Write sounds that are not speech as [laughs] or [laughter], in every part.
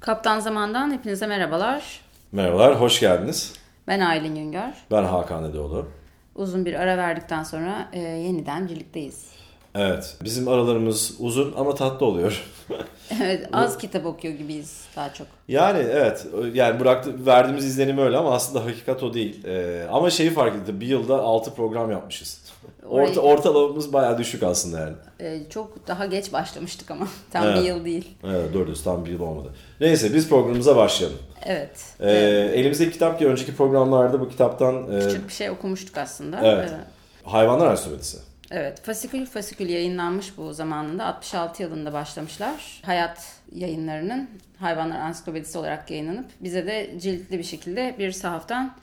Kaptan Zaman'dan hepinize merhabalar. Merhabalar, hoş geldiniz. Ben Aylin Güngör. Ben Hakan Edeoğlu. Uzun bir ara verdikten sonra e, yeniden birlikteyiz. Evet, bizim aralarımız uzun ama tatlı oluyor. [laughs] evet, az kitap okuyor gibiyiz daha çok. Yani evet, yani bıraktı, verdiğimiz izlenim öyle ama aslında hakikat o değil. Ee, ama şeyi fark ettim, bir yılda 6 program yapmışız. [laughs] Orta, ortalamamız bayağı düşük aslında yani. Ee, çok daha geç başlamıştık ama [laughs] tam evet. bir yıl değil. Evet doğru tam bir yıl olmadı. Neyse biz programımıza başlayalım. Evet. Ee, evet. Elimizdeki kitap ki önceki programlarda bu kitaptan... Küçük e, bir şey okumuştuk aslında. Evet. evet. Hayvanlar Ansiklopedisi. Evet, fasikül fasikül yayınlanmış bu zamanında. 66 yılında başlamışlar. Hayat yayınlarının hayvanlar ansiklopedisi olarak yayınlanıp bize de ciltli bir şekilde bir sahaftan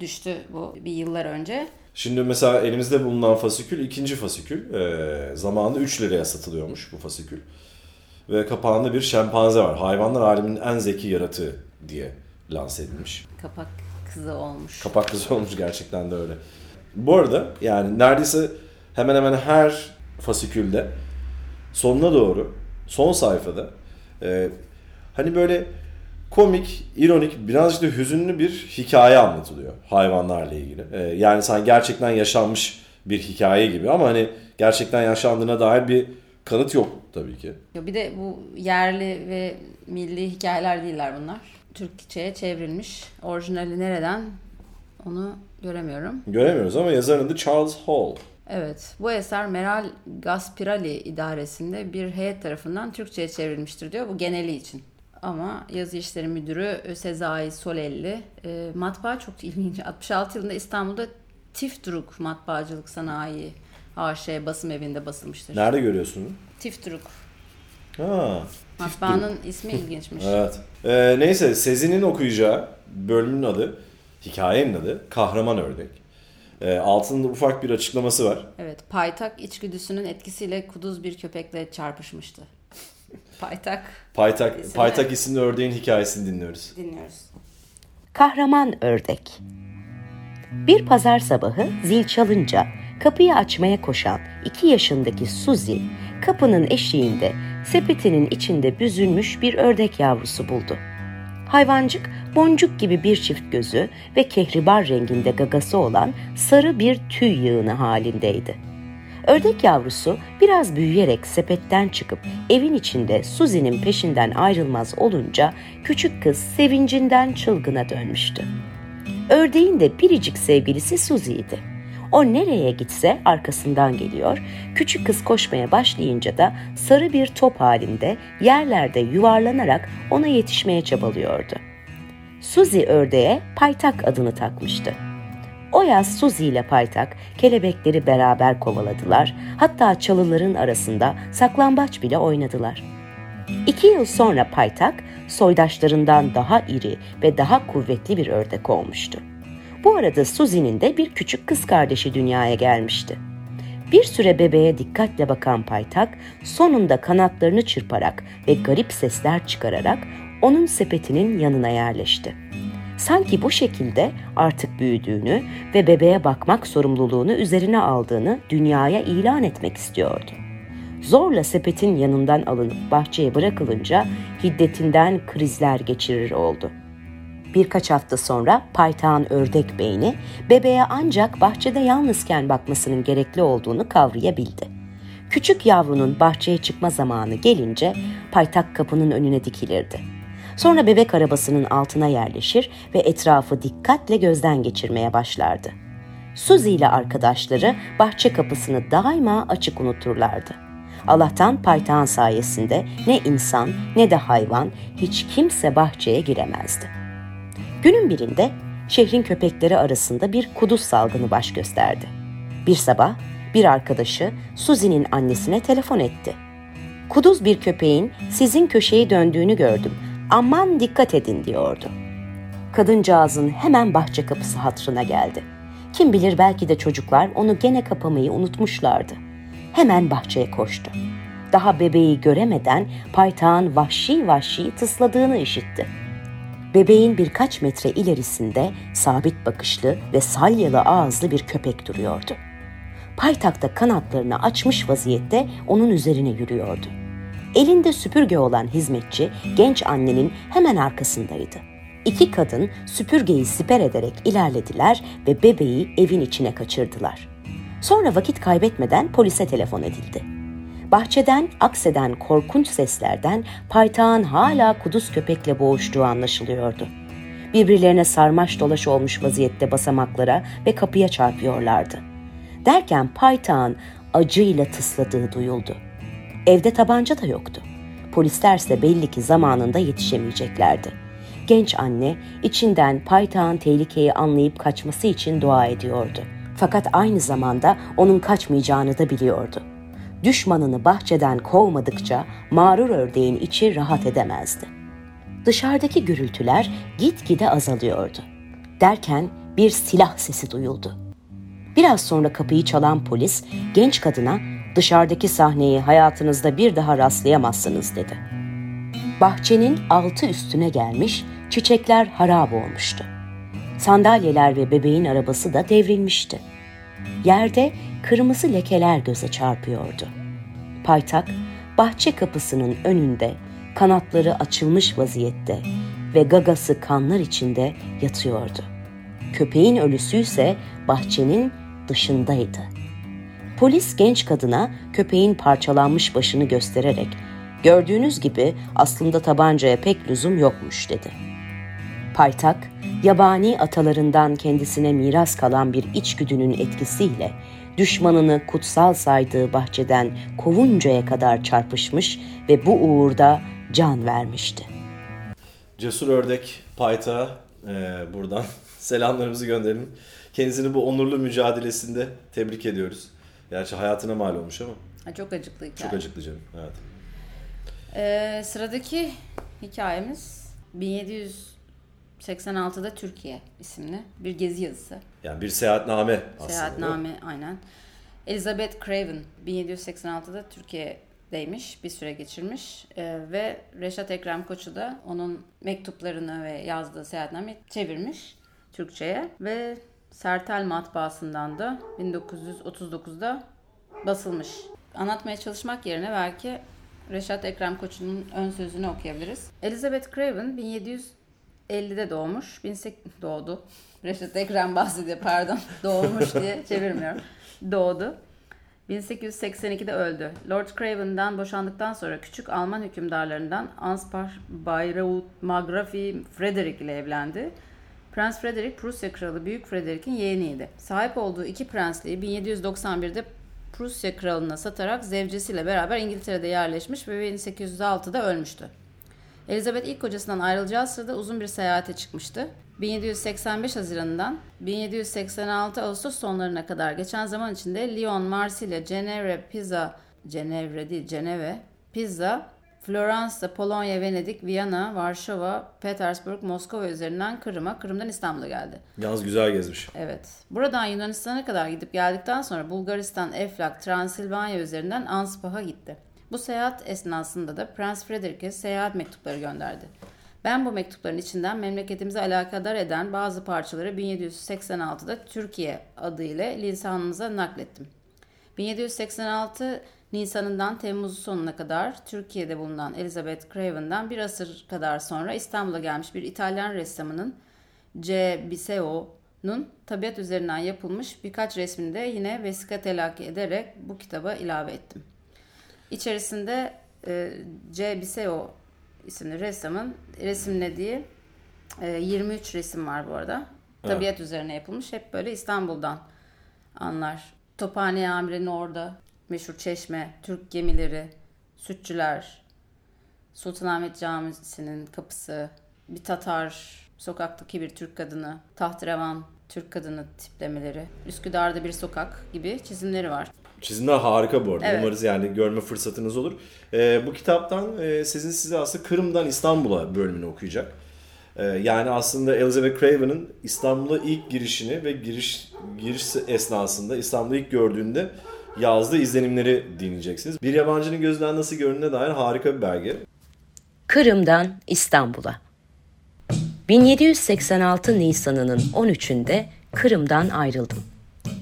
düştü bu bir yıllar önce. Şimdi mesela elimizde bulunan fasikül ikinci fasikül. E, zamanında 3 liraya satılıyormuş bu fasikül. Ve kapağında bir şempanze var. Hayvanlar aleminin en zeki yaratığı diye lanse edilmiş. Kapak kızı olmuş. Kapak kızı olmuş gerçekten de öyle. Bu arada yani neredeyse hemen hemen her fasikülde sonuna doğru son sayfada e, hani böyle komik, ironik, birazcık da hüzünlü bir hikaye anlatılıyor hayvanlarla ilgili. Ee, yani sen gerçekten yaşanmış bir hikaye gibi ama hani gerçekten yaşandığına dair bir kanıt yok tabii ki. Bir de bu yerli ve milli hikayeler değiller bunlar. Türkçe'ye çevrilmiş. Orijinali nereden onu göremiyorum. Göremiyoruz ama yazarın da Charles Hall. Evet, bu eser Meral Gaspirali idaresinde bir heyet tarafından Türkçe'ye çevrilmiştir diyor. Bu geneli için. Ama yazı işleri müdürü Sezai Solelli. E, matbaa çok ilginç. 66 yılında İstanbul'da Tiftruk Matbaacılık Sanayi AŞ basım evinde basılmıştır. Nerede görüyorsun? Tiftruk. Ha. Matbaanın ismi ilginçmiş. [laughs] evet. Ee, neyse Sezin'in okuyacağı bölümün adı, hikayenin adı Kahraman Ördek. E, altında ufak bir açıklaması var. Evet, paytak içgüdüsünün etkisiyle kuduz bir köpekle çarpışmıştı. [laughs] Paytak. Paytak, isimli. Paytak isimli ördeğin hikayesini dinliyoruz. Dinliyoruz. Kahraman ördek. Bir pazar sabahı zil çalınca kapıyı açmaya koşan iki yaşındaki Suzy kapının eşiğinde sepetinin içinde büzülmüş bir ördek yavrusu buldu. Hayvancık boncuk gibi bir çift gözü ve kehribar renginde gagası olan sarı bir tüy yığını halindeydi. Ördek yavrusu biraz büyüyerek sepetten çıkıp evin içinde Suzi'nin peşinden ayrılmaz olunca küçük kız sevincinden çılgına dönmüştü. Ördeğin de biricik sevgilisi Suzi'ydi. O nereye gitse arkasından geliyor, küçük kız koşmaya başlayınca da sarı bir top halinde yerlerde yuvarlanarak ona yetişmeye çabalıyordu. Suzi ördeğe paytak adını takmıştı. O yaz Suzi ile Paytak kelebekleri beraber kovaladılar. Hatta çalıların arasında saklambaç bile oynadılar. İki yıl sonra Paytak soydaşlarından daha iri ve daha kuvvetli bir ördek olmuştu. Bu arada Suzi'nin de bir küçük kız kardeşi dünyaya gelmişti. Bir süre bebeğe dikkatle bakan Paytak sonunda kanatlarını çırparak ve garip sesler çıkararak onun sepetinin yanına yerleşti. Sanki bu şekilde artık büyüdüğünü ve bebeğe bakmak sorumluluğunu üzerine aldığını dünyaya ilan etmek istiyordu. Zorla sepetin yanından alınıp bahçeye bırakılınca hiddetinden krizler geçirir oldu. Birkaç hafta sonra paytağın ördek beyni bebeğe ancak bahçede yalnızken bakmasının gerekli olduğunu kavrayabildi. Küçük yavrunun bahçeye çıkma zamanı gelince paytak kapının önüne dikilirdi Sonra bebek arabasının altına yerleşir ve etrafı dikkatle gözden geçirmeye başlardı. Suzy ile arkadaşları bahçe kapısını daima açık unuturlardı. Allah'tan paytağın sayesinde ne insan ne de hayvan hiç kimse bahçeye giremezdi. Günün birinde şehrin köpekleri arasında bir kuduz salgını baş gösterdi. Bir sabah bir arkadaşı Suzy'nin annesine telefon etti. Kuduz bir köpeğin sizin köşeyi döndüğünü gördüm aman dikkat edin diyordu. Kadıncağızın hemen bahçe kapısı hatrına geldi. Kim bilir belki de çocuklar onu gene kapamayı unutmuşlardı. Hemen bahçeye koştu. Daha bebeği göremeden paytağın vahşi vahşi tısladığını işitti. Bebeğin birkaç metre ilerisinde sabit bakışlı ve salyalı ağızlı bir köpek duruyordu. Paytakta kanatlarını açmış vaziyette onun üzerine yürüyordu. Elinde süpürge olan hizmetçi genç annenin hemen arkasındaydı. İki kadın süpürgeyi siper ederek ilerlediler ve bebeği evin içine kaçırdılar. Sonra vakit kaybetmeden polise telefon edildi. Bahçeden akseden korkunç seslerden paytağın hala kuduz köpekle boğuştuğu anlaşılıyordu. Birbirlerine sarmaş dolaş olmuş vaziyette basamaklara ve kapıya çarpıyorlardı. Derken paytağın acıyla tısladığı duyuldu. Evde tabanca da yoktu. Polislerse belli ki zamanında yetişemeyeceklerdi. Genç anne içinden paytağın tehlikeyi anlayıp kaçması için dua ediyordu. Fakat aynı zamanda onun kaçmayacağını da biliyordu. Düşmanını bahçeden kovmadıkça mağrur ördeğin içi rahat edemezdi. Dışarıdaki gürültüler gitgide azalıyordu. Derken bir silah sesi duyuldu. Biraz sonra kapıyı çalan polis genç kadına dışarıdaki sahneyi hayatınızda bir daha rastlayamazsınız dedi. Bahçenin altı üstüne gelmiş, çiçekler harap olmuştu. Sandalyeler ve bebeğin arabası da devrilmişti. Yerde kırmızı lekeler göze çarpıyordu. Paytak, bahçe kapısının önünde kanatları açılmış vaziyette ve gagası kanlar içinde yatıyordu. Köpeğin ölüsü ise bahçenin dışındaydı. Polis genç kadına köpeğin parçalanmış başını göstererek gördüğünüz gibi aslında tabancaya pek lüzum yokmuş dedi. Paytak, yabani atalarından kendisine miras kalan bir içgüdünün etkisiyle düşmanını kutsal saydığı bahçeden kovuncaya kadar çarpışmış ve bu uğurda can vermişti. Cesur Ördek Payta e, buradan [laughs] selamlarımızı gönderelim. Kendisini bu onurlu mücadelesinde tebrik ediyoruz. Gerçi hayatına mal olmuş ama. Ha, çok acıklı hikaye. Çok acıklı canım. Evet. Ee, sıradaki hikayemiz 1786'da Türkiye isimli bir gezi yazısı. Yani bir seyahatname aslında. Seyahatname aynen. Elizabeth Craven 1786'da Türkiye'deymiş, bir süre geçirmiş Ee, ve Reşat Ekrem Koçu da onun mektuplarını ve yazdığı seyahatname çevirmiş Türkçe'ye ve Sertel matbaasından da 1939'da basılmış. Anlatmaya çalışmak yerine belki Reşat Ekrem Koçu'nun ön sözünü okuyabiliriz. Elizabeth Craven 1750'de doğmuş. 18 doğdu. Reşat Ekrem bahsediyor pardon. Doğmuş diye çevirmiyorum. Doğdu. 1882'de öldü. Lord Craven'dan boşandıktan sonra küçük Alman hükümdarlarından Ansbach Bayreuth Margrafi Frederick ile evlendi. Prens Frederick Prusya Kralı Büyük Frederick'in yeğeniydi. Sahip olduğu iki prensliği 1791'de Prusya Kralı'na satarak zevcesiyle beraber İngiltere'de yerleşmiş ve 1806'da ölmüştü. Elizabeth ilk kocasından ayrılacağı sırada uzun bir seyahate çıkmıştı. 1785 Haziran'dan 1786 Ağustos sonlarına kadar geçen zaman içinde Lyon, Marsilya, Cenevre, Pisa, Cenevre değil Ceneve, Pisa, Floransa, Polonya, Venedik, Viyana, Varşova, Petersburg, Moskova üzerinden Kırım'a, Kırım'dan İstanbul'a geldi. Yalnız güzel gezmiş. Evet. Buradan Yunanistan'a kadar gidip geldikten sonra Bulgaristan, Eflak, Transilvanya üzerinden Anspach'a gitti. Bu seyahat esnasında da Prens Frederick'e seyahat mektupları gönderdi. Ben bu mektupların içinden memleketimize alakadar eden bazı parçaları 1786'da Türkiye adıyla lisanımıza naklettim. 1786 Nisan'ından Temmuz sonuna kadar Türkiye'de bulunan Elizabeth Craven'dan bir asır kadar sonra İstanbul'a gelmiş bir İtalyan ressamının C. Biseo'nun tabiat üzerinden yapılmış birkaç resmini de yine vesika telakki ederek bu kitaba ilave ettim. İçerisinde e, C. Biseo isimli ressamın resimlediği e, 23 resim var bu arada. Tabiat üzerine yapılmış. Hep böyle İstanbul'dan anlar. Tophane Amire'nin orada meşhur çeşme, Türk gemileri, sütçüler, Sultanahmet Camisi'nin kapısı, bir Tatar sokaktaki bir Türk kadını, tahtrevan Türk kadını tiplemeleri, Üsküdar'da bir sokak gibi çizimleri var. Çizimler harika bu arada. Evet. Umarız yani görme fırsatınız olur. Ee, bu kitaptan e, sizin size aslında Kırım'dan İstanbul'a bölümünü okuyacak. Ee, yani aslında Elizabeth Craven'ın İstanbul'a ilk girişini ve giriş giriş esnasında İstanbul'u ilk gördüğünde yazdığı izlenimleri dinleyeceksiniz. Bir yabancının gözünden nasıl göründüğüne dair harika bir belge. Kırım'dan İstanbul'a 1786 Nisan'ının 13'ünde Kırım'dan ayrıldım.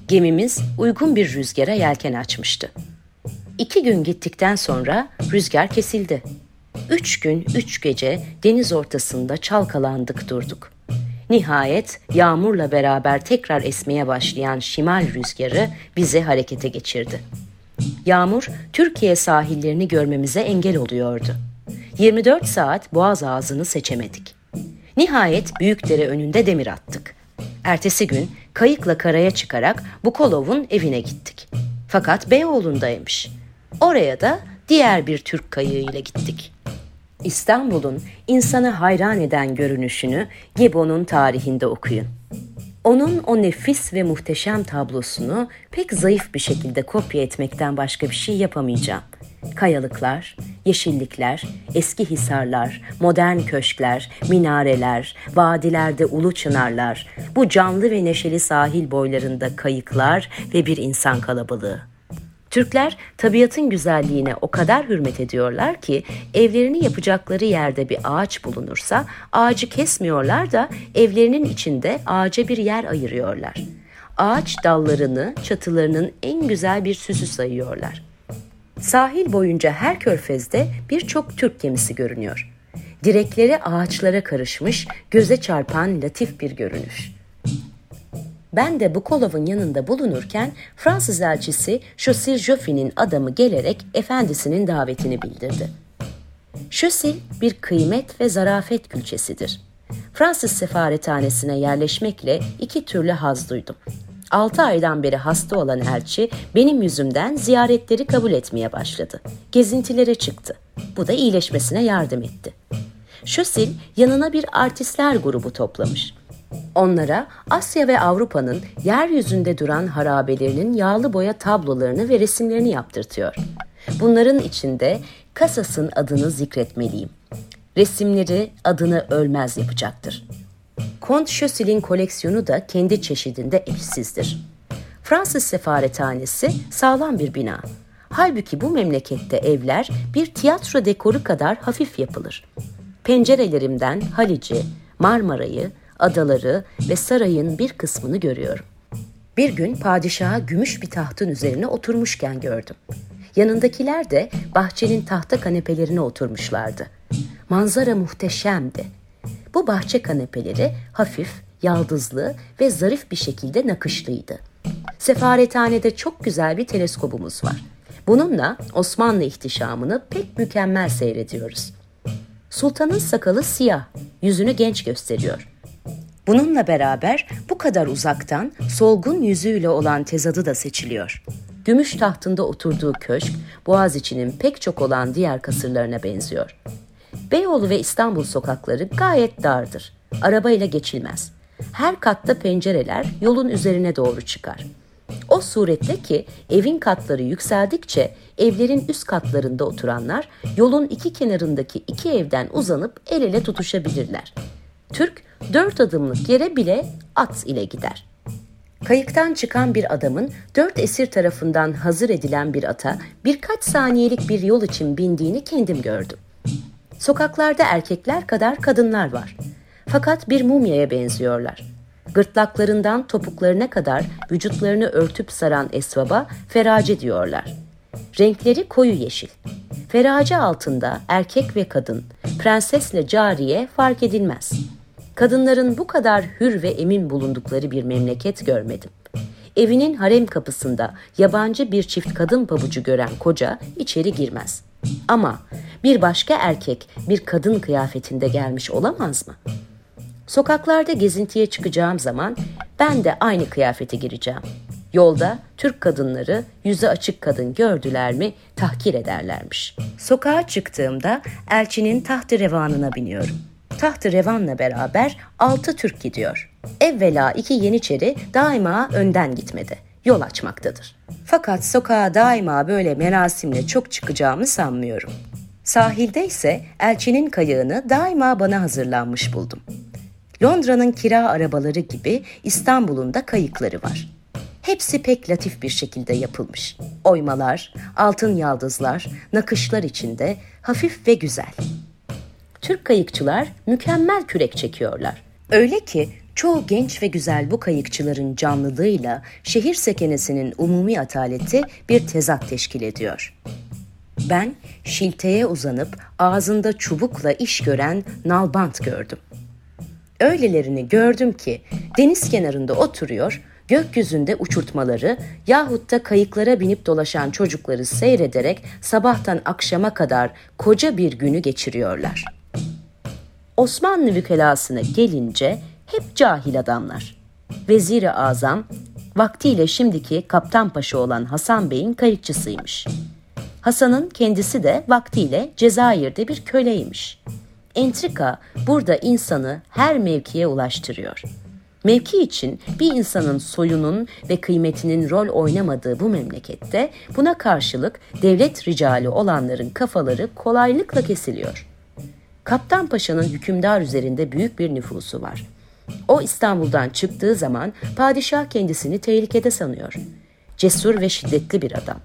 Gemimiz uygun bir rüzgara yelken açmıştı. İki gün gittikten sonra rüzgar kesildi. Üç gün, üç gece deniz ortasında çalkalandık durduk. Nihayet yağmurla beraber tekrar esmeye başlayan şimal rüzgarı bizi harekete geçirdi. Yağmur Türkiye sahillerini görmemize engel oluyordu. 24 saat boğaz ağzını seçemedik. Nihayet Büyükdere önünde demir attık. Ertesi gün kayıkla karaya çıkarak Bukolov'un evine gittik. Fakat Beyoğlu'ndaymış. Oraya da diğer bir Türk kayığıyla gittik. İstanbul'un insanı hayran eden görünüşünü Gebo'nun tarihinde okuyun. Onun o nefis ve muhteşem tablosunu pek zayıf bir şekilde kopya etmekten başka bir şey yapamayacağım. Kayalıklar, yeşillikler, eski hisarlar, modern köşkler, minareler, vadilerde ulu çınarlar, bu canlı ve neşeli sahil boylarında kayıklar ve bir insan kalabalığı. Türkler tabiatın güzelliğine o kadar hürmet ediyorlar ki evlerini yapacakları yerde bir ağaç bulunursa ağacı kesmiyorlar da evlerinin içinde ağaca bir yer ayırıyorlar. Ağaç dallarını çatılarının en güzel bir süsü sayıyorlar. Sahil boyunca her körfezde birçok Türk gemisi görünüyor. Direkleri ağaçlara karışmış, göze çarpan latif bir görünüş. Ben de Bukolov'un yanında bulunurken Fransız elçisi Chosil Joffy'nin adamı gelerek efendisinin davetini bildirdi. Chosil bir kıymet ve zarafet külçesidir. Fransız sefarethanesine yerleşmekle iki türlü haz duydum. Altı aydan beri hasta olan elçi benim yüzümden ziyaretleri kabul etmeye başladı. Gezintilere çıktı. Bu da iyileşmesine yardım etti. Şösil yanına bir artistler grubu toplamış. Onlara Asya ve Avrupa'nın yeryüzünde duran harabelerinin yağlı boya tablolarını ve resimlerini yaptırtıyor. Bunların içinde Kasas'ın adını zikretmeliyim. Resimleri adını ölmez yapacaktır. Kont Schössel'in koleksiyonu da kendi çeşidinde eşsizdir. Fransız sefarethanesi sağlam bir bina. Halbuki bu memlekette evler bir tiyatro dekoru kadar hafif yapılır. Pencerelerimden Halici, Marmara'yı, adaları ve sarayın bir kısmını görüyorum. Bir gün padişaha gümüş bir tahtın üzerine oturmuşken gördüm. Yanındakiler de bahçenin tahta kanepelerine oturmuşlardı. Manzara muhteşemdi. Bu bahçe kanepeleri hafif, yaldızlı ve zarif bir şekilde nakışlıydı. Sefarethanede çok güzel bir teleskobumuz var. Bununla Osmanlı ihtişamını pek mükemmel seyrediyoruz. Sultanın sakalı siyah, yüzünü genç gösteriyor. Bununla beraber bu kadar uzaktan solgun yüzüyle olan tezadı da seçiliyor. Gümüş tahtında oturduğu köşk, Boğaziçi'nin pek çok olan diğer kasırlarına benziyor. Beyoğlu ve İstanbul sokakları gayet dardır. Arabayla geçilmez. Her katta pencereler yolun üzerine doğru çıkar. O surette ki evin katları yükseldikçe evlerin üst katlarında oturanlar yolun iki kenarındaki iki evden uzanıp el ele tutuşabilirler. Türk dört adımlık yere bile at ile gider. Kayıktan çıkan bir adamın dört esir tarafından hazır edilen bir ata birkaç saniyelik bir yol için bindiğini kendim gördüm. Sokaklarda erkekler kadar kadınlar var. Fakat bir mumyaya benziyorlar. Gırtlaklarından topuklarına kadar vücutlarını örtüp saran esvaba ferace diyorlar. Renkleri koyu yeşil. Ferace altında erkek ve kadın, prensesle cariye fark edilmez. Kadınların bu kadar hür ve emin bulundukları bir memleket görmedim. Evinin harem kapısında yabancı bir çift kadın pabucu gören koca içeri girmez. Ama bir başka erkek bir kadın kıyafetinde gelmiş olamaz mı? Sokaklarda gezintiye çıkacağım zaman ben de aynı kıyafete gireceğim. Yolda Türk kadınları yüzü açık kadın gördüler mi tahkir ederlermiş. Sokağa çıktığımda elçinin tahtı revanına biniyorum. Tahtı revanla beraber altı Türk gidiyor. Evvela iki Yeniçeri daima önden gitmedi. Yol açmaktadır. Fakat sokağa daima böyle merasimle çok çıkacağımı sanmıyorum. Sahilde ise elçinin kayığını daima bana hazırlanmış buldum. Londra'nın kira arabaları gibi İstanbul'un da kayıkları var. Hepsi pek latif bir şekilde yapılmış. Oymalar, altın yaldızlar, nakışlar içinde hafif ve güzel. Türk kayıkçılar mükemmel kürek çekiyorlar. Öyle ki çoğu genç ve güzel bu kayıkçıların canlılığıyla şehir sekenesinin umumi ataleti bir tezat teşkil ediyor. Ben şilteye uzanıp ağzında çubukla iş gören nalbant gördüm. Öylelerini gördüm ki deniz kenarında oturuyor, gökyüzünde uçurtmaları yahut da kayıklara binip dolaşan çocukları seyrederek sabahtan akşama kadar koca bir günü geçiriyorlar. Osmanlı vükelasına gelince hep cahil adamlar. Vezir-i Azam vaktiyle şimdiki Kaptan Paşa olan Hasan Bey'in kayıkçısıymış. Hasan'ın kendisi de vaktiyle Cezayir'de bir köleymiş. Entrika burada insanı her mevkiye ulaştırıyor. Mevki için bir insanın soyunun ve kıymetinin rol oynamadığı bu memlekette buna karşılık devlet ricali olanların kafaları kolaylıkla kesiliyor. Kaptan Paşa'nın hükümdar üzerinde büyük bir nüfusu var. O İstanbul'dan çıktığı zaman padişah kendisini tehlikede sanıyor. Cesur ve şiddetli bir adam.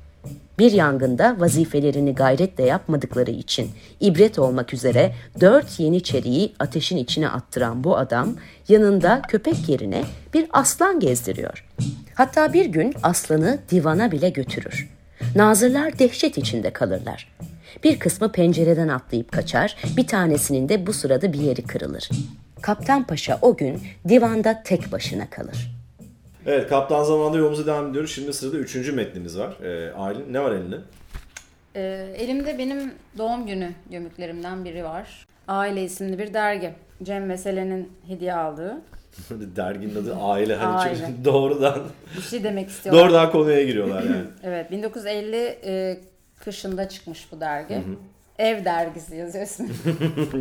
Bir yangında vazifelerini gayretle yapmadıkları için ibret olmak üzere dört yeniçeriyi ateşin içine attıran bu adam yanında köpek yerine bir aslan gezdiriyor. Hatta bir gün aslanı divana bile götürür. Nazırlar dehşet içinde kalırlar. Bir kısmı pencereden atlayıp kaçar, bir tanesinin de bu sırada bir yeri kırılır. Kaptan Paşa o gün divanda tek başına kalır. Evet Kaptan Zaman'da yolumuza devam ediyoruz. Şimdi sırada üçüncü metnimiz var. Ee, Aylin ne var elinde? Ee, elimde benim doğum günü gömüklerimden biri var. Aile isimli bir dergi. Cem Mesele'nin hediye aldığı. [laughs] Derginin adı Aile. Hani Aile. çünkü [laughs] doğrudan Bir şey demek istiyorlar. doğrudan konuya giriyorlar yani. [laughs] Evet 1950 e, kışında çıkmış bu dergi. Ev dergisi yazıyor ismi.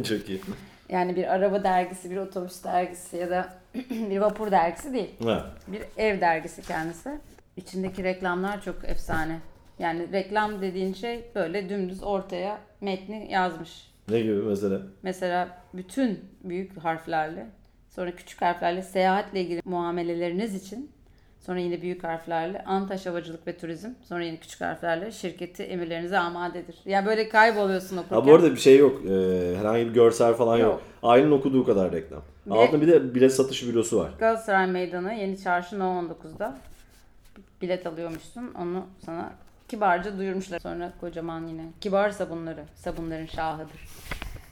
Çok iyi. Yani bir araba dergisi, bir otobüs dergisi ya da [clears throat] bir vapur dergisi değil. Ha. Bir ev dergisi kendisi. İçindeki reklamlar çok efsane. Yani reklam dediğin şey böyle dümdüz ortaya metni yazmış. Ne gibi mesela? Mesela bütün büyük harflerle sonra küçük harflerle seyahatle ilgili muameleleriniz için sonra yine büyük harflerle Antaş Havacılık ve Turizm sonra yine küçük harflerle şirketi emirlerinize amadedir. Yani böyle kayboluyorsun okurken. Ha bu arada bir şey yok. Ee, herhangi bir görsel falan yok. Yok. Aylin okuduğu kadar reklam. Ve- Altında bir de bilet satış bürosu var. Galatasaray Meydanı Yeni Çarşı No 19'da bilet alıyormuşsun. Onu sana kibarca duyurmuşlar. Sonra kocaman yine kibar sabunları. Sabunların şahıdır.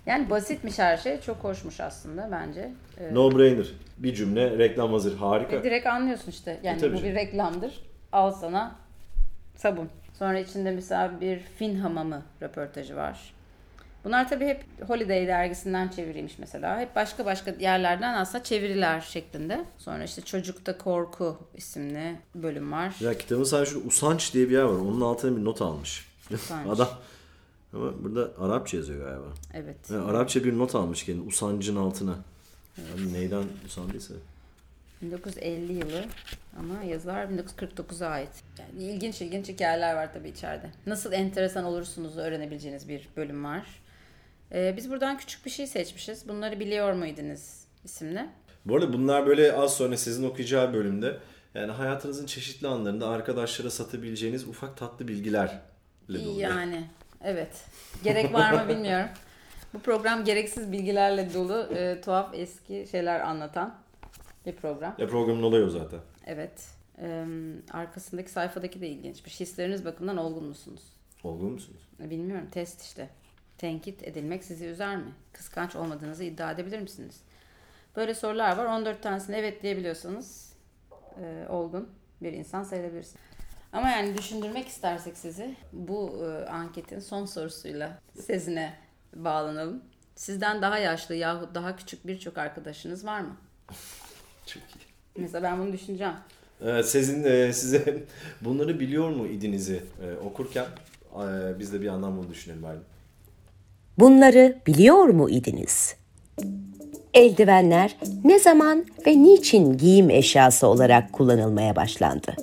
Yani basitmiş her şey. Çok hoşmuş aslında bence. Ee, No brainer. Bir cümle reklam hazır. Harika. Ve direkt anlıyorsun işte. Yani E, tabii bu canım. bir reklamdır. Al sana sabun. Sonra içinde mesela bir Fin hamamı röportajı var. Bunlar tabii hep Holiday dergisinden çeviriymiş mesela. Hep başka başka yerlerden aslında çeviriler şeklinde. Sonra işte Çocukta Korku isimli bölüm var. Ya kitabın sadece şurada Usanç diye bir yer var. Onun altına bir not almış. Usanç. [laughs] Adam ama burada Arapça yazıyor galiba. Evet. Yani Arapça bir not almış kendi usancın altına. Yani neyden usandıysa. 1950 yılı ama yazılar 1949'a ait. Yani ilginç ilginç hikayeler var tabii içeride. Nasıl enteresan olursunuz öğrenebileceğiniz bir bölüm var. Ee, biz buradan küçük bir şey seçmişiz. Bunları biliyor muydunuz isimli. Bu arada bunlar böyle az sonra sizin okuyacağı bölümde yani hayatınızın çeşitli anlarında arkadaşlara satabileceğiniz ufak tatlı bilgilerle dolu. Yani evet. Gerek var mı bilmiyorum. Bu program gereksiz bilgilerle dolu, e, tuhaf eski şeyler anlatan bir program. Ya programın olayı o zaten. Evet. Ee, arkasındaki sayfadaki de ilginçmiş. Hisleriniz bakımından olgun musunuz? Olgun musunuz? E, Bilmiyorum. Test işte. Tenkit edilmek sizi üzer mi? Kıskanç olmadığınızı iddia edebilir misiniz? Böyle sorular var. 14 tanesine evet diyebiliyorsanız e, olgun bir insan sayılabilirsiniz. Ama yani düşündürmek istersek sizi bu e, anketin son sorusuyla sezine bağlanalım. Sizden daha yaşlı yahut daha küçük birçok arkadaşınız var mı? [laughs] Çok iyi. Mesela ben bunu düşüneceğim. Evet, sizin e, size [laughs] bunları biliyor mu idinizi e, okurken e, biz de bir yandan bunu düşünelim bari. Bunları biliyor mu idiniz? Eldivenler ne zaman ve niçin giyim eşyası olarak kullanılmaya başlandı?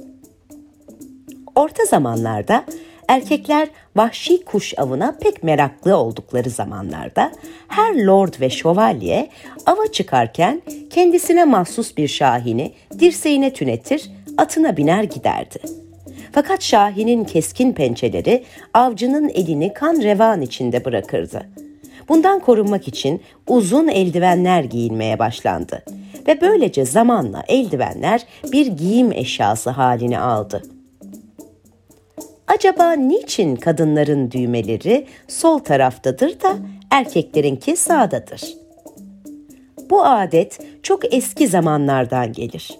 Orta zamanlarda erkekler vahşi kuş avına pek meraklı oldukları zamanlarda her lord ve şövalye ava çıkarken kendisine mahsus bir şahini dirseğine tünetir, atına biner giderdi. Fakat Şahin'in keskin pençeleri avcının elini kan revan içinde bırakırdı. Bundan korunmak için uzun eldivenler giyilmeye başlandı ve böylece zamanla eldivenler bir giyim eşyası halini aldı. Acaba niçin kadınların düğmeleri sol taraftadır da erkeklerinki sağdadır? Bu adet çok eski zamanlardan gelir.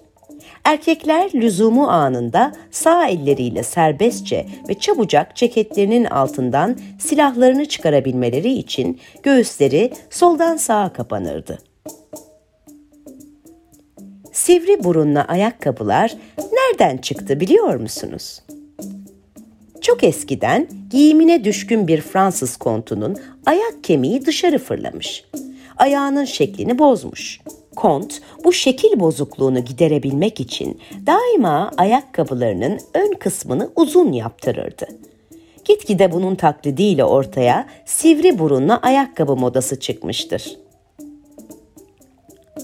Erkekler lüzumu anında sağ elleriyle serbestçe ve çabucak ceketlerinin altından silahlarını çıkarabilmeleri için göğüsleri soldan sağa kapanırdı. Sivri burunlu ayakkabılar nereden çıktı biliyor musunuz? Çok eskiden giyimine düşkün bir Fransız kontunun ayak kemiği dışarı fırlamış. Ayağının şeklini bozmuş. Kont bu şekil bozukluğunu giderebilmek için daima ayakkabılarının ön kısmını uzun yaptırırdı. Gitgide bunun taklidiyle ortaya sivri burunlu ayakkabı modası çıkmıştır.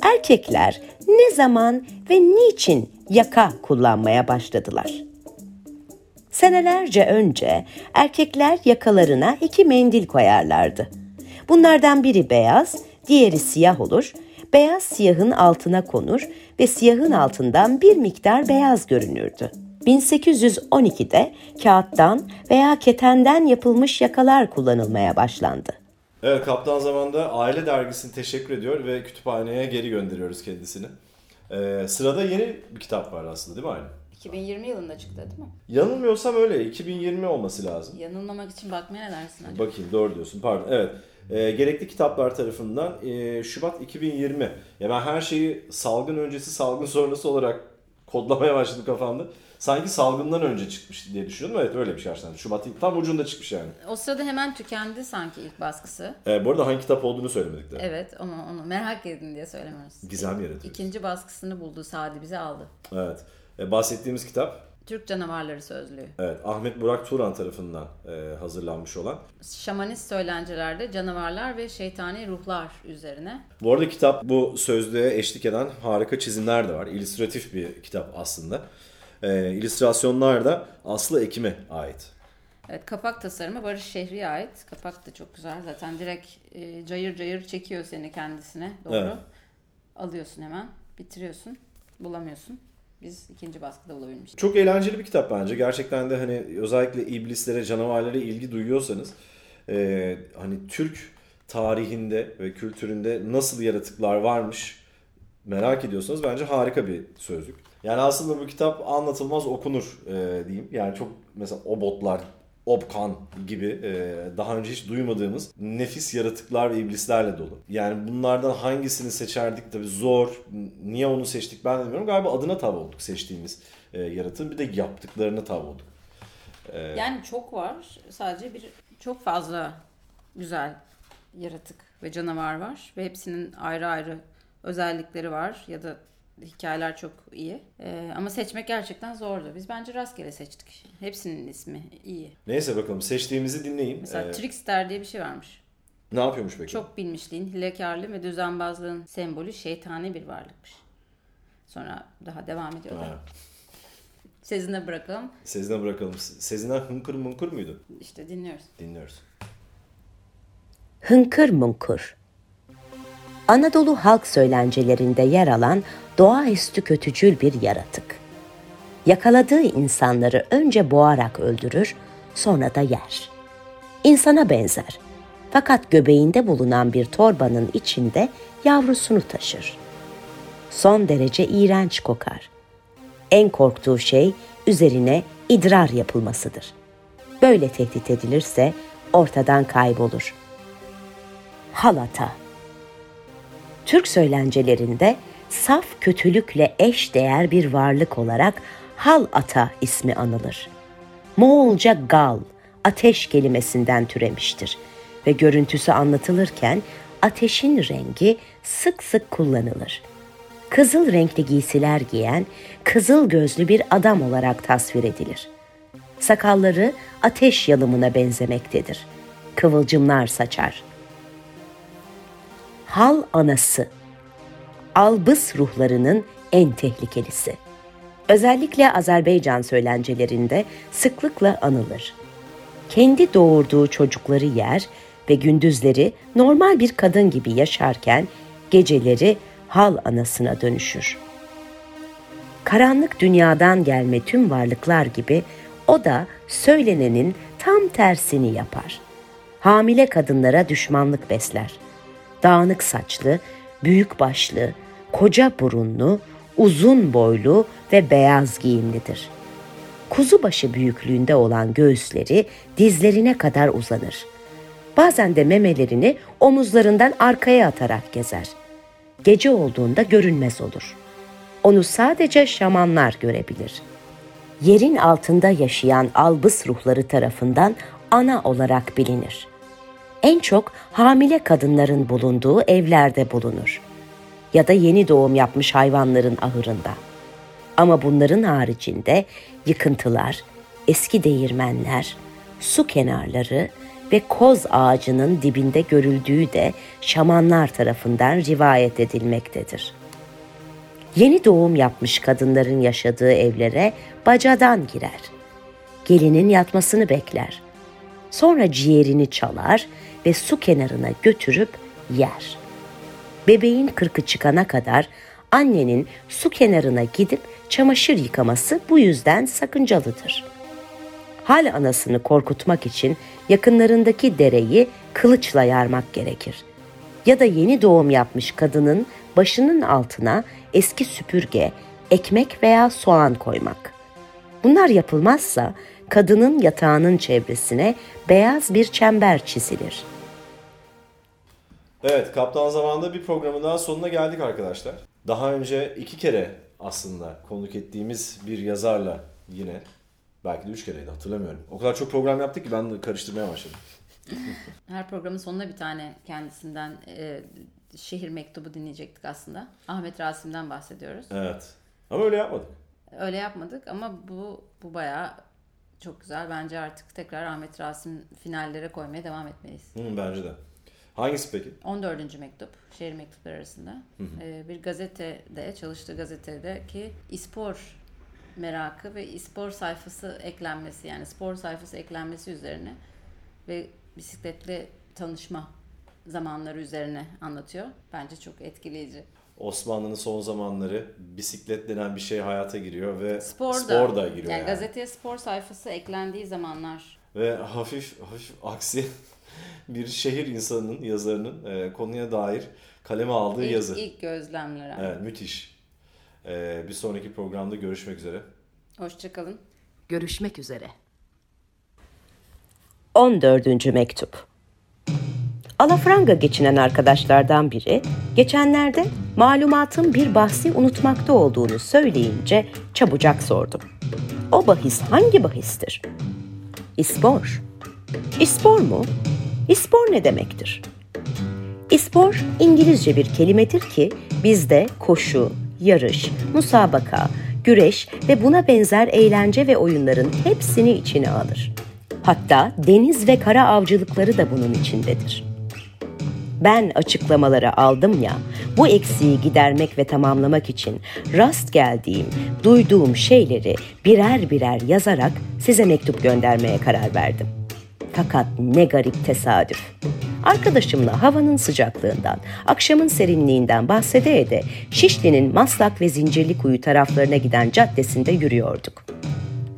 Erkekler ne zaman ve niçin yaka kullanmaya başladılar? Senelerce önce erkekler yakalarına iki mendil koyarlardı. Bunlardan biri beyaz, diğeri siyah olur. Beyaz siyahın altına konur ve siyahın altından bir miktar beyaz görünürdü. 1812'de kağıttan veya ketenden yapılmış yakalar kullanılmaya başlandı. Evet Kaptan Zaman'da Aile Dergisi'ni teşekkür ediyor ve kütüphaneye geri gönderiyoruz kendisini. Ee, sırada yeni bir kitap var aslında değil mi Aylin? 2020 yılında çıktı değil mi? Yanılmıyorsam öyle. 2020 olması lazım. Yanılmamak için bakmaya ne dersin acaba? Bakayım doğru diyorsun. Pardon. Evet. E, gerekli kitaplar tarafından e, Şubat 2020. Ya ben her şeyi salgın öncesi, salgın sonrası olarak kodlamaya başladım kafamda. Sanki salgından önce çıkmış diye düşünüyordum. Evet öyle bir şey aslında. Şubat tam ucunda çıkmış yani. O sırada hemen tükendi sanki ilk baskısı. E, bu arada hangi kitap olduğunu söylemedik de. Evet ama onu merak edin diye söylemiyoruz. Gizem yaratıyoruz. İkinci baskısını buldu Sadi bize aldı. Evet. E, bahsettiğimiz kitap Türk Canavarları Sözlüğü. Evet, Ahmet Burak Turan tarafından e, hazırlanmış olan. Şamanist söylencelerde canavarlar ve şeytani ruhlar üzerine. Bu arada kitap bu sözlüğe eşlik eden harika çizimler de var. İllüstratif bir kitap aslında. E, illüstrasyonlar da Aslı Ekim'e ait. Evet, kapak tasarımı Barış Şehri'ye ait. Kapak da çok güzel. Zaten direkt e, cayır cayır çekiyor seni kendisine doğru. Evet. Alıyorsun hemen, bitiriyorsun, bulamıyorsun. Biz ikinci baskıda bulabilmiştik. Çok eğlenceli bir kitap bence. Gerçekten de hani özellikle iblislere, canavarlara ilgi duyuyorsanız e, hani Türk tarihinde ve kültüründe nasıl yaratıklar varmış merak ediyorsanız bence harika bir sözlük. Yani aslında bu kitap anlatılmaz okunur e, diyeyim. Yani çok mesela obotlar, Obkan gibi e, daha önce hiç duymadığımız nefis yaratıklar ve iblislerle dolu. Yani bunlardan hangisini seçerdik tabii zor. Niye onu seçtik ben bilmiyorum. Galiba adına tav olduk seçtiğimiz e, yaratığın bir de yaptıklarına tav olduk. E, Yani çok var. Sadece bir çok fazla güzel yaratık ve canavar var ve hepsinin ayrı ayrı özellikleri var ya da hikayeler çok iyi. Ee, ama seçmek gerçekten zordu. Biz bence rastgele seçtik. Hepsinin ismi iyi. Neyse bakalım seçtiğimizi dinleyin. Mesela E, Trickster diye bir şey varmış. ne yapıyormuş peki? Çok bilmişliğin, hilekarlığın ve düzenbazlığın sembolü şeytani bir varlıkmış. Sonra daha devam ediyorlar. Ha, Sezin'e bırakalım. Sezin'e bırakalım. Sezin'e hınkır mınkır muydu? İşte dinliyoruz. Dinliyoruz. Hınkır Munkur Anadolu halk söylencelerinde yer alan doğaüstü kötücül bir yaratık. Yakaladığı insanları önce boğarak öldürür, sonra da yer. İnsana benzer. Fakat göbeğinde bulunan bir torbanın içinde yavrusunu taşır. Son derece iğrenç kokar. En korktuğu şey üzerine idrar yapılmasıdır. Böyle tehdit edilirse ortadan kaybolur. Halata Türk söylencelerinde saf kötülükle eş değer bir varlık olarak hal ata ismi anılır. Moğolca gal, ateş kelimesinden türemiştir ve görüntüsü anlatılırken ateşin rengi sık sık kullanılır. Kızıl renkli giysiler giyen kızıl gözlü bir adam olarak tasvir edilir. Sakalları ateş yalımına benzemektedir. Kıvılcımlar saçar. Hal anası Albız ruhlarının en tehlikelisi. Özellikle Azerbaycan söylencelerinde sıklıkla anılır. Kendi doğurduğu çocukları yer ve gündüzleri normal bir kadın gibi yaşarken geceleri hal anasına dönüşür. Karanlık dünyadan gelme tüm varlıklar gibi o da söylenenin tam tersini yapar. Hamile kadınlara düşmanlık besler. Dağınık saçlı, büyük başlı, koca burunlu, uzun boylu ve beyaz giyimlidir. Kuzu başı büyüklüğünde olan göğüsleri dizlerine kadar uzanır. Bazen de memelerini omuzlarından arkaya atarak gezer. Gece olduğunda görünmez olur. Onu sadece şamanlar görebilir. Yerin altında yaşayan albыс ruhları tarafından ana olarak bilinir. En çok hamile kadınların bulunduğu evlerde bulunur ya da yeni doğum yapmış hayvanların ahırında. Ama bunların haricinde yıkıntılar, eski değirmenler, su kenarları ve koz ağacının dibinde görüldüğü de şamanlar tarafından rivayet edilmektedir. Yeni doğum yapmış kadınların yaşadığı evlere bacadan girer. Gelinin yatmasını bekler. Sonra ciğerini çalar ve su kenarına götürüp yer. Bebeğin kırkı çıkana kadar annenin su kenarına gidip çamaşır yıkaması bu yüzden sakıncalıdır. Hal anasını korkutmak için yakınlarındaki dereyi kılıçla yarmak gerekir. Ya da yeni doğum yapmış kadının başının altına eski süpürge, ekmek veya soğan koymak. Bunlar yapılmazsa kadının yatağının çevresine beyaz bir çember çizilir. Evet, Kaptan Zaman'da bir programın daha sonuna geldik arkadaşlar. Daha önce iki kere aslında konuk ettiğimiz bir yazarla yine belki de üç kereydi hatırlamıyorum. O kadar çok program yaptık ki ben de karıştırmaya başladım. [laughs] Her programın sonunda bir tane kendisinden e, şehir mektubu dinleyecektik aslında. Ahmet Rasim'den bahsediyoruz. Evet. Ama öyle yapmadık. Öyle yapmadık ama bu bu bayağı çok güzel. Bence artık tekrar Ahmet Rasim finallere koymaya devam etmeliyiz. Hı, bence de. Hangisi peki? 14. mektup, şehir mektupları arasında. Ee, bir gazetede, çalıştığı gazetedeki İspor merakı ve İspor sayfası eklenmesi yani spor sayfası eklenmesi üzerine ve bisikletle tanışma zamanları üzerine anlatıyor. Bence çok etkileyici. Osmanlı'nın son zamanları bisiklet denen bir şey hayata giriyor ve Spor da, spor da giriyor yani, yani. gazeteye spor sayfası eklendiği zamanlar Ve hafif hafif aksi bir şehir insanının, yazarının e, konuya dair kaleme aldığı ilk, yazı. ilk gözlemler. abi. Evet, müthiş. E, bir sonraki programda görüşmek üzere. Hoşçakalın. Görüşmek üzere. 14. mektup. Alafranga geçinen arkadaşlardan biri geçenlerde malumatın bir bahsi unutmakta olduğunu söyleyince çabucak sordum. O bahis hangi bahistir? İspor. İspor mu? İspor ne demektir? İspor İngilizce bir kelimedir ki bizde koşu, yarış, musabaka, güreş ve buna benzer eğlence ve oyunların hepsini içine alır. Hatta deniz ve kara avcılıkları da bunun içindedir. Ben açıklamaları aldım ya, bu eksiği gidermek ve tamamlamak için rast geldiğim, duyduğum şeyleri birer birer yazarak size mektup göndermeye karar verdim. Fakat ne garip tesadüf. Arkadaşımla havanın sıcaklığından, akşamın serinliğinden bahsede ede Şişli'nin Maslak ve Zincirlikuyu taraflarına giden caddesinde yürüyorduk.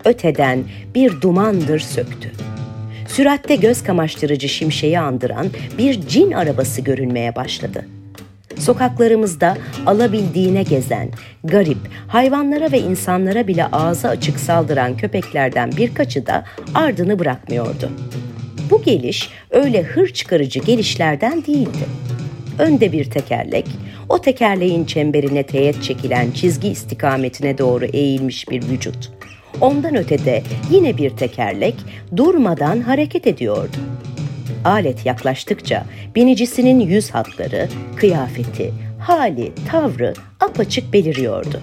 Öteden bir dumandır söktü. Süratte göz kamaştırıcı şimşeği andıran bir cin arabası görünmeye başladı. Sokaklarımızda alabildiğine gezen, garip, hayvanlara ve insanlara bile ağzı açık saldıran köpeklerden birkaçı da ardını bırakmıyordu. Bu geliş öyle hır çıkarıcı gelişlerden değildi. Önde bir tekerlek, o tekerleğin çemberine teğet çekilen çizgi istikametine doğru eğilmiş bir vücut. Ondan ötede yine bir tekerlek durmadan hareket ediyordu. Alet yaklaştıkça binicisinin yüz hatları, kıyafeti, hali, tavrı apaçık beliriyordu.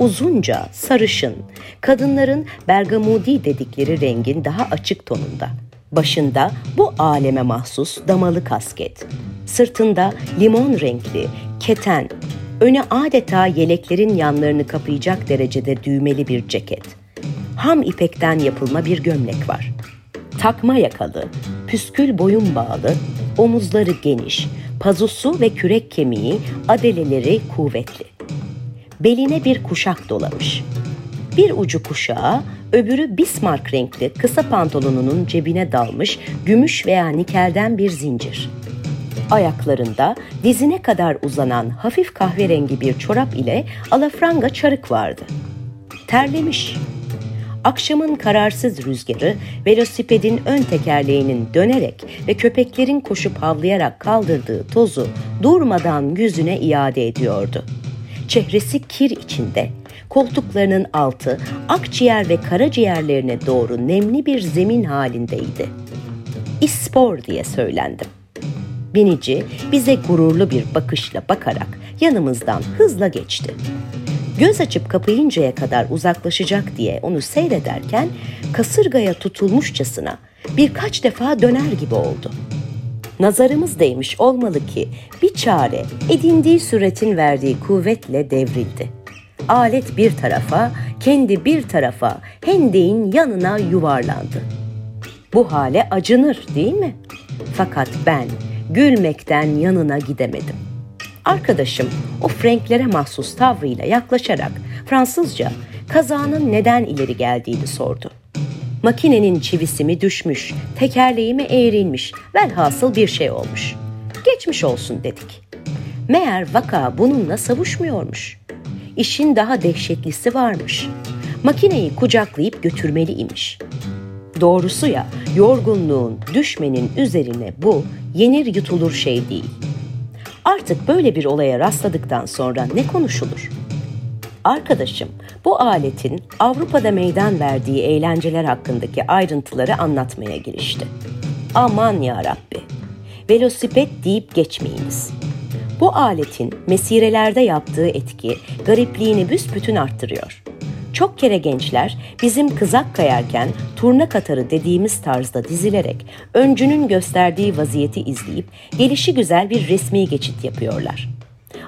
Uzunca, sarışın, kadınların bergamudi dedikleri rengin daha açık tonunda. Başında bu aleme mahsus damalı kasket. Sırtında limon renkli, keten, Öne adeta yeleklerin yanlarını kapayacak derecede düğmeli bir ceket. Ham ipekten yapılma bir gömlek var. Takma yakalı, püskül boyun bağlı, omuzları geniş, pazusu ve kürek kemiği, adeleleri kuvvetli. Beline bir kuşak dolamış. Bir ucu kuşağa, öbürü Bismarck renkli kısa pantolonunun cebine dalmış gümüş veya nikelden bir zincir. Ayaklarında dizine kadar uzanan hafif kahverengi bir çorap ile alafranga çarık vardı. Terlemiş. Akşamın kararsız rüzgarı velosipedin ön tekerleğinin dönerek ve köpeklerin koşup havlayarak kaldırdığı tozu durmadan yüzüne iade ediyordu. Çehresi kir içinde, koltuklarının altı akciğer ve karaciğerlerine doğru nemli bir zemin halindeydi. İspor diye söylendim. Binici bize gururlu bir bakışla bakarak yanımızdan hızla geçti. Göz açıp kapayıncaya kadar uzaklaşacak diye onu seyrederken kasırgaya tutulmuşçasına birkaç defa döner gibi oldu. Nazarımız değmiş olmalı ki bir çare edindiği süretin verdiği kuvvetle devrildi. Alet bir tarafa, kendi bir tarafa, hendeğin yanına yuvarlandı. Bu hale acınır değil mi? Fakat ben gülmekten yanına gidemedim. Arkadaşım o Franklere mahsus tavrıyla yaklaşarak Fransızca kazanın neden ileri geldiğini sordu. Makinenin çivisi mi düşmüş, tekerleği mi eğrilmiş, velhasıl bir şey olmuş. Geçmiş olsun dedik. Meğer vaka bununla savuşmuyormuş. İşin daha dehşetlisi varmış. Makineyi kucaklayıp götürmeli imiş. Doğrusu ya yorgunluğun düşmenin üzerine bu yenir yutulur şey değil. Artık böyle bir olaya rastladıktan sonra ne konuşulur? Arkadaşım bu aletin Avrupa'da meydan verdiği eğlenceler hakkındaki ayrıntıları anlatmaya girişti. Aman ya Rabbi. Velosiped deyip geçmeyiniz. Bu aletin mesirelerde yaptığı etki garipliğini büsbütün arttırıyor. Çok kere gençler bizim kızak kayarken turna katarı dediğimiz tarzda dizilerek öncünün gösterdiği vaziyeti izleyip gelişi güzel bir resmi geçit yapıyorlar.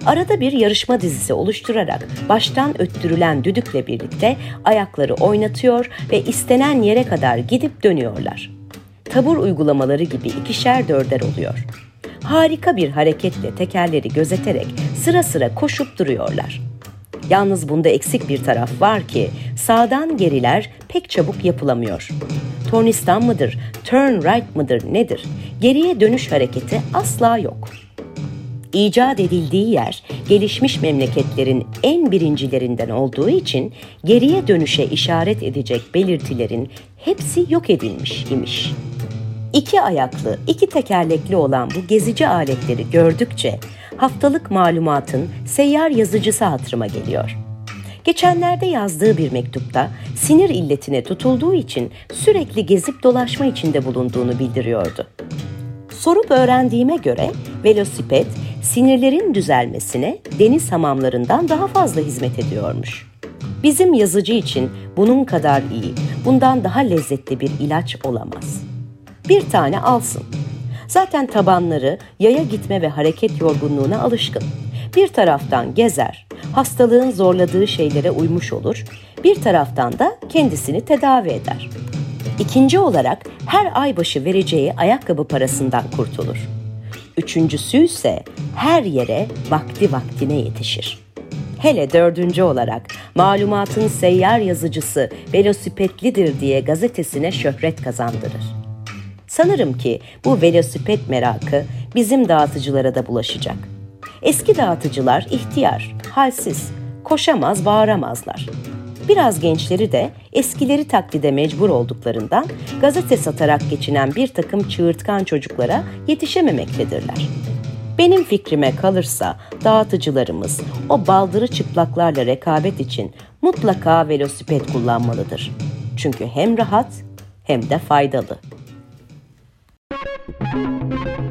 Arada bir yarışma dizisi oluşturarak baştan öttürülen düdükle birlikte ayakları oynatıyor ve istenen yere kadar gidip dönüyorlar. Tabur uygulamaları gibi ikişer dörder oluyor. Harika bir hareketle tekerleri gözeterek sıra sıra koşup duruyorlar. Yalnız bunda eksik bir taraf var ki sağdan geriler pek çabuk yapılamıyor. Tornistan mıdır, turn right mıdır nedir? Geriye dönüş hareketi asla yok. İcat edildiği yer gelişmiş memleketlerin en birincilerinden olduğu için geriye dönüşe işaret edecek belirtilerin hepsi yok edilmiş imiş. İki ayaklı, iki tekerlekli olan bu gezici aletleri gördükçe haftalık malumatın seyyar yazıcısı hatırıma geliyor. Geçenlerde yazdığı bir mektupta sinir illetine tutulduğu için sürekli gezip dolaşma içinde bulunduğunu bildiriyordu. Sorup öğrendiğime göre velosiped sinirlerin düzelmesine deniz hamamlarından daha fazla hizmet ediyormuş. Bizim yazıcı için bunun kadar iyi, bundan daha lezzetli bir ilaç olamaz. Bir tane alsın. Zaten tabanları yaya gitme ve hareket yorgunluğuna alışkın. Bir taraftan gezer, hastalığın zorladığı şeylere uymuş olur, bir taraftan da kendisini tedavi eder. İkinci olarak her ay başı vereceği ayakkabı parasından kurtulur. Üçüncüsü ise her yere vakti vaktine yetişir. Hele dördüncü olarak malumatın seyyar yazıcısı velosipetlidir diye gazetesine şöhret kazandırır. Sanırım ki bu velosiped merakı bizim dağıtıcılara da bulaşacak. Eski dağıtıcılar ihtiyar, halsiz, koşamaz, bağıramazlar. Biraz gençleri de eskileri taklide mecbur olduklarından gazete satarak geçinen bir takım çığırtkan çocuklara yetişememektedirler. Benim fikrime kalırsa dağıtıcılarımız o baldırı çıplaklarla rekabet için mutlaka velosiped kullanmalıdır. Çünkü hem rahat hem de faydalı. Thank you.